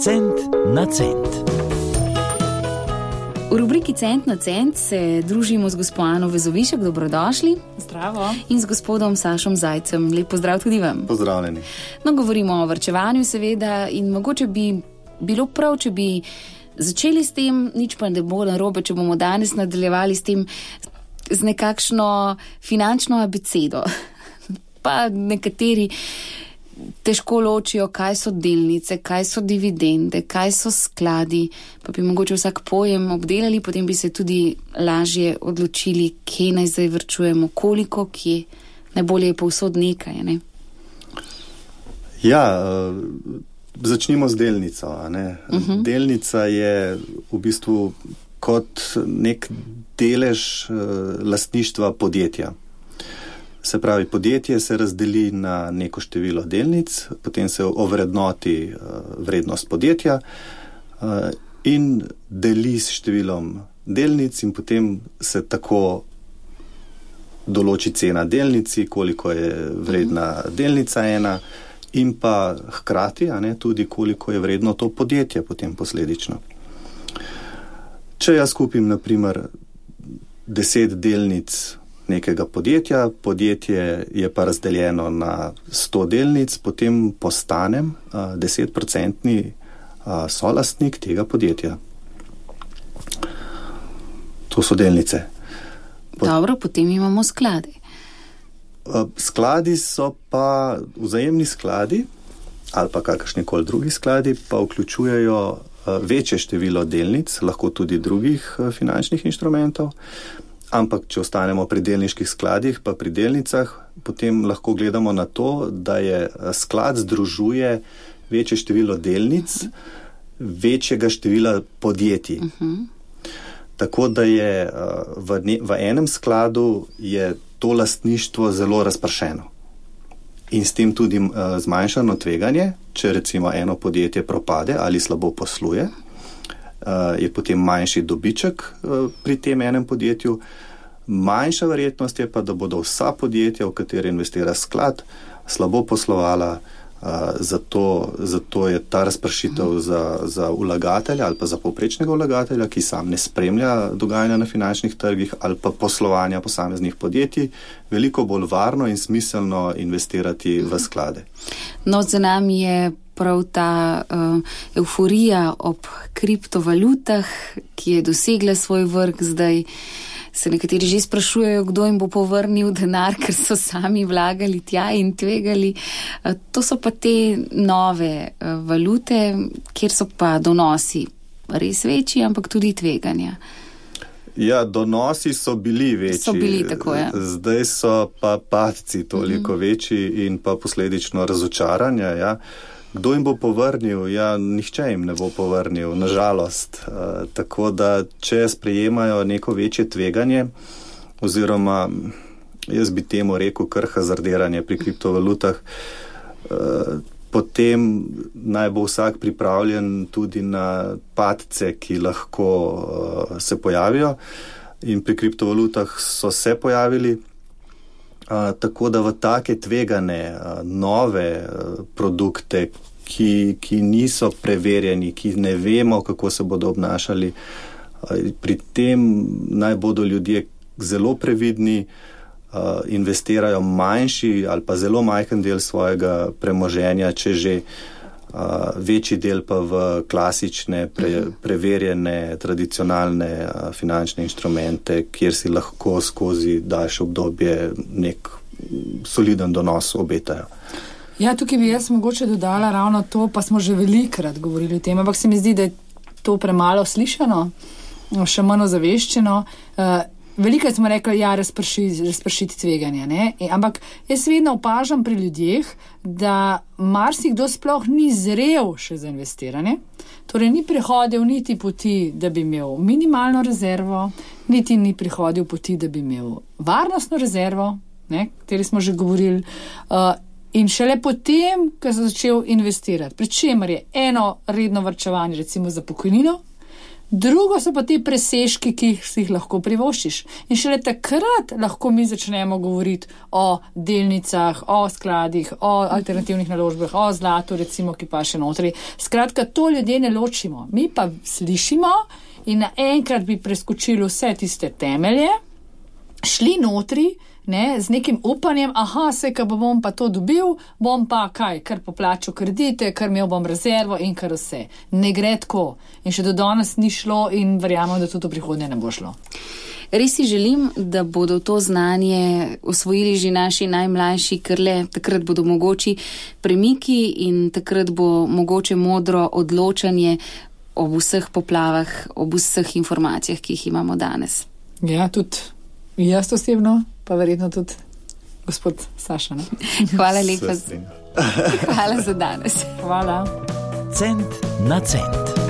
Cent na cent. V rubriki Cent na cent se družimo z gospodom Vezovišek, dobrodošli. Zdravo. In z gospodom Sašom Zajcem, lep pozdrav tudi vam. Pozdravljeni. No, govorimo o vrčevanju, seveda, in mogoče bi bilo prav, če bi začeli s tem, nič pa ne bo narobe, če bomo danes nadaljevali s tem, z nekakšno finančno abecedo. Pa nekateri težko ločijo, kaj so delnice, kaj so dividende, kaj so skladi. Pa bi mogoče vsak pojem obdelali, potem bi se tudi lažje odločili, kje naj zdaj vrčujemo, koliko, kje. Najbolje je povsod nekaj. Ne? Ja, uh, začnimo z delnico. Uh -huh. Delnica je v bistvu kot nek delež uh, lastništva podjetja. Se pravi, podjetje se razdeli na neko število delnic, potem se ovrednoti uh, vrednost podjetja uh, in deli s številom delnic, in potem se tako določi cena delnici, koliko je vredna delnica ena, in pa hkrati ne, tudi koliko je vredno to podjetje potem posledično. Če jaz kupim, naprimer, deset delnic nekega podjetja, podjetje je pa razdeljeno na 100 delnic, potem postanem desetprocentni solastnik tega podjetja. To so delnice. Dobro, potem imamo sklade. Skladi so pa vzajemni skladi ali pa kakršni koli drugi skladi, pa vključujejo večje število delnic, lahko tudi drugih finančnih inštrumentov. Ampak, če ostanemo pri delniških skladih, pa pri delnicah, potem lahko gledamo na to, da je sklad združuje večje število delnic, večjega števila podjetij. Uh -huh. Tako da je v, ne, v enem skladu je to lastništvo zelo razpršeno in s tem tudi uh, zmanjšano tveganje, če recimo eno podjetje propade ali slabo posluje, uh, je potem manjši dobiček uh, pri tem enem podjetju. Manjša verjetnost je pa, da bodo vsa podjetja, v katere investira sklad, slabo poslovala, uh, zato, zato je ta razpršitev za, za vlagatelja ali pa za povprečnega vlagatelja, ki sam ne spremlja dogajanja na finančnih trgih ali pa poslovanja posameznih podjetij, veliko bolj varno in smiselno investirati v sklade. No, za nami je prav ta uh, euforija ob kriptovalutah, ki je dosegla svoj vrh zdaj se nekateri že sprašujejo, kdo jim bo povrnil denar, ker so sami vlagali tja in tvegali. To so pa te nove valute, kjer so pa donosi res večji, ampak tudi tveganja. Ja, donosi so bili večji. So bili tako, ja. Zdaj so pa padci toliko mm -hmm. večji in pa posledično razočaranja. Ja. Kdo jim bo povrnil? Ja, nihče jim ne bo povrnil, nažalost. Uh, tako da, če sprejemajo neko večje tveganje, oziroma jaz bi temu rekel kar hazardiranje pri kriptovalutah, uh, potem naj bo vsak pripravljen tudi na padce, ki lahko uh, se pojavijo. In pri kriptovalutah so se pojavili. Tako da v take tvegane, uh, nove uh, produkte, ki, ki niso preverjeni, ki ne vemo, kako se bodo obnašali, uh, pri tem naj bodo ljudje zelo previdni, investirajo manjši ali pa zelo majhen del svojega premoženja, če že. Uh, večji del pa v klasične, pre, preverjene, tradicionalne finančne inštrumente, kjer si lahko skozi daljše obdobje nek soliden donos obetajo. Ja, tukaj bi jaz mogoče dodala ravno to, pa smo že velikrat govorili o tem, ampak se mi zdi, da je to premalo slišano, še manj ozaveščeno. Veliko smo rekli, da ja, je razpršiti tveganje, e, ampak jaz vedno opažam pri ljudeh, da marsikdo sploh ni zrel še za investiranje. Torej, ni prihodil niti poti, da bi imel minimalno rezervo, niti ni prihodil poti, da bi imel varnostno rezervo, o kateri smo že govorili. Uh, in šele potem, ko sem začel investirati, pri čemer je eno redno vrčevanje, recimo za pokojnino, Drugo so pa ti presežki, ki jih si jih lahko privoščiš. In šele takrat lahko mi začnemo govoriti o delnicah, o skladih, o alternativnih naložbah, o zlatu, recimo, ki pa še notri. Skratka, to ljudje ne ločimo. Mi pa slišimo in naenkrat bi preskočili vse tiste temelje, šli notri ne, z nekim upanjem, aha, se, ko bom pa to dobil, bom pa kaj, kar poplačal kredite, kar imel bom rezervo in kar vse. Ne gre tako. In še do danes ni šlo in verjamem, da tudi v prihodnje ne bo šlo. Res si želim, da bodo to znanje osvojili že naši najmlajši, ker le takrat bodo mogoči premiki in takrat bo mogoče modro odločanje ob vseh poplavah, ob vseh informacijah, ki jih imamo danes. Ja, tudi jaz osebno pa verjetno tudi gospod Saša. Ne? Hvala lepa. Hvala za danes. Hvala. Cent na cent.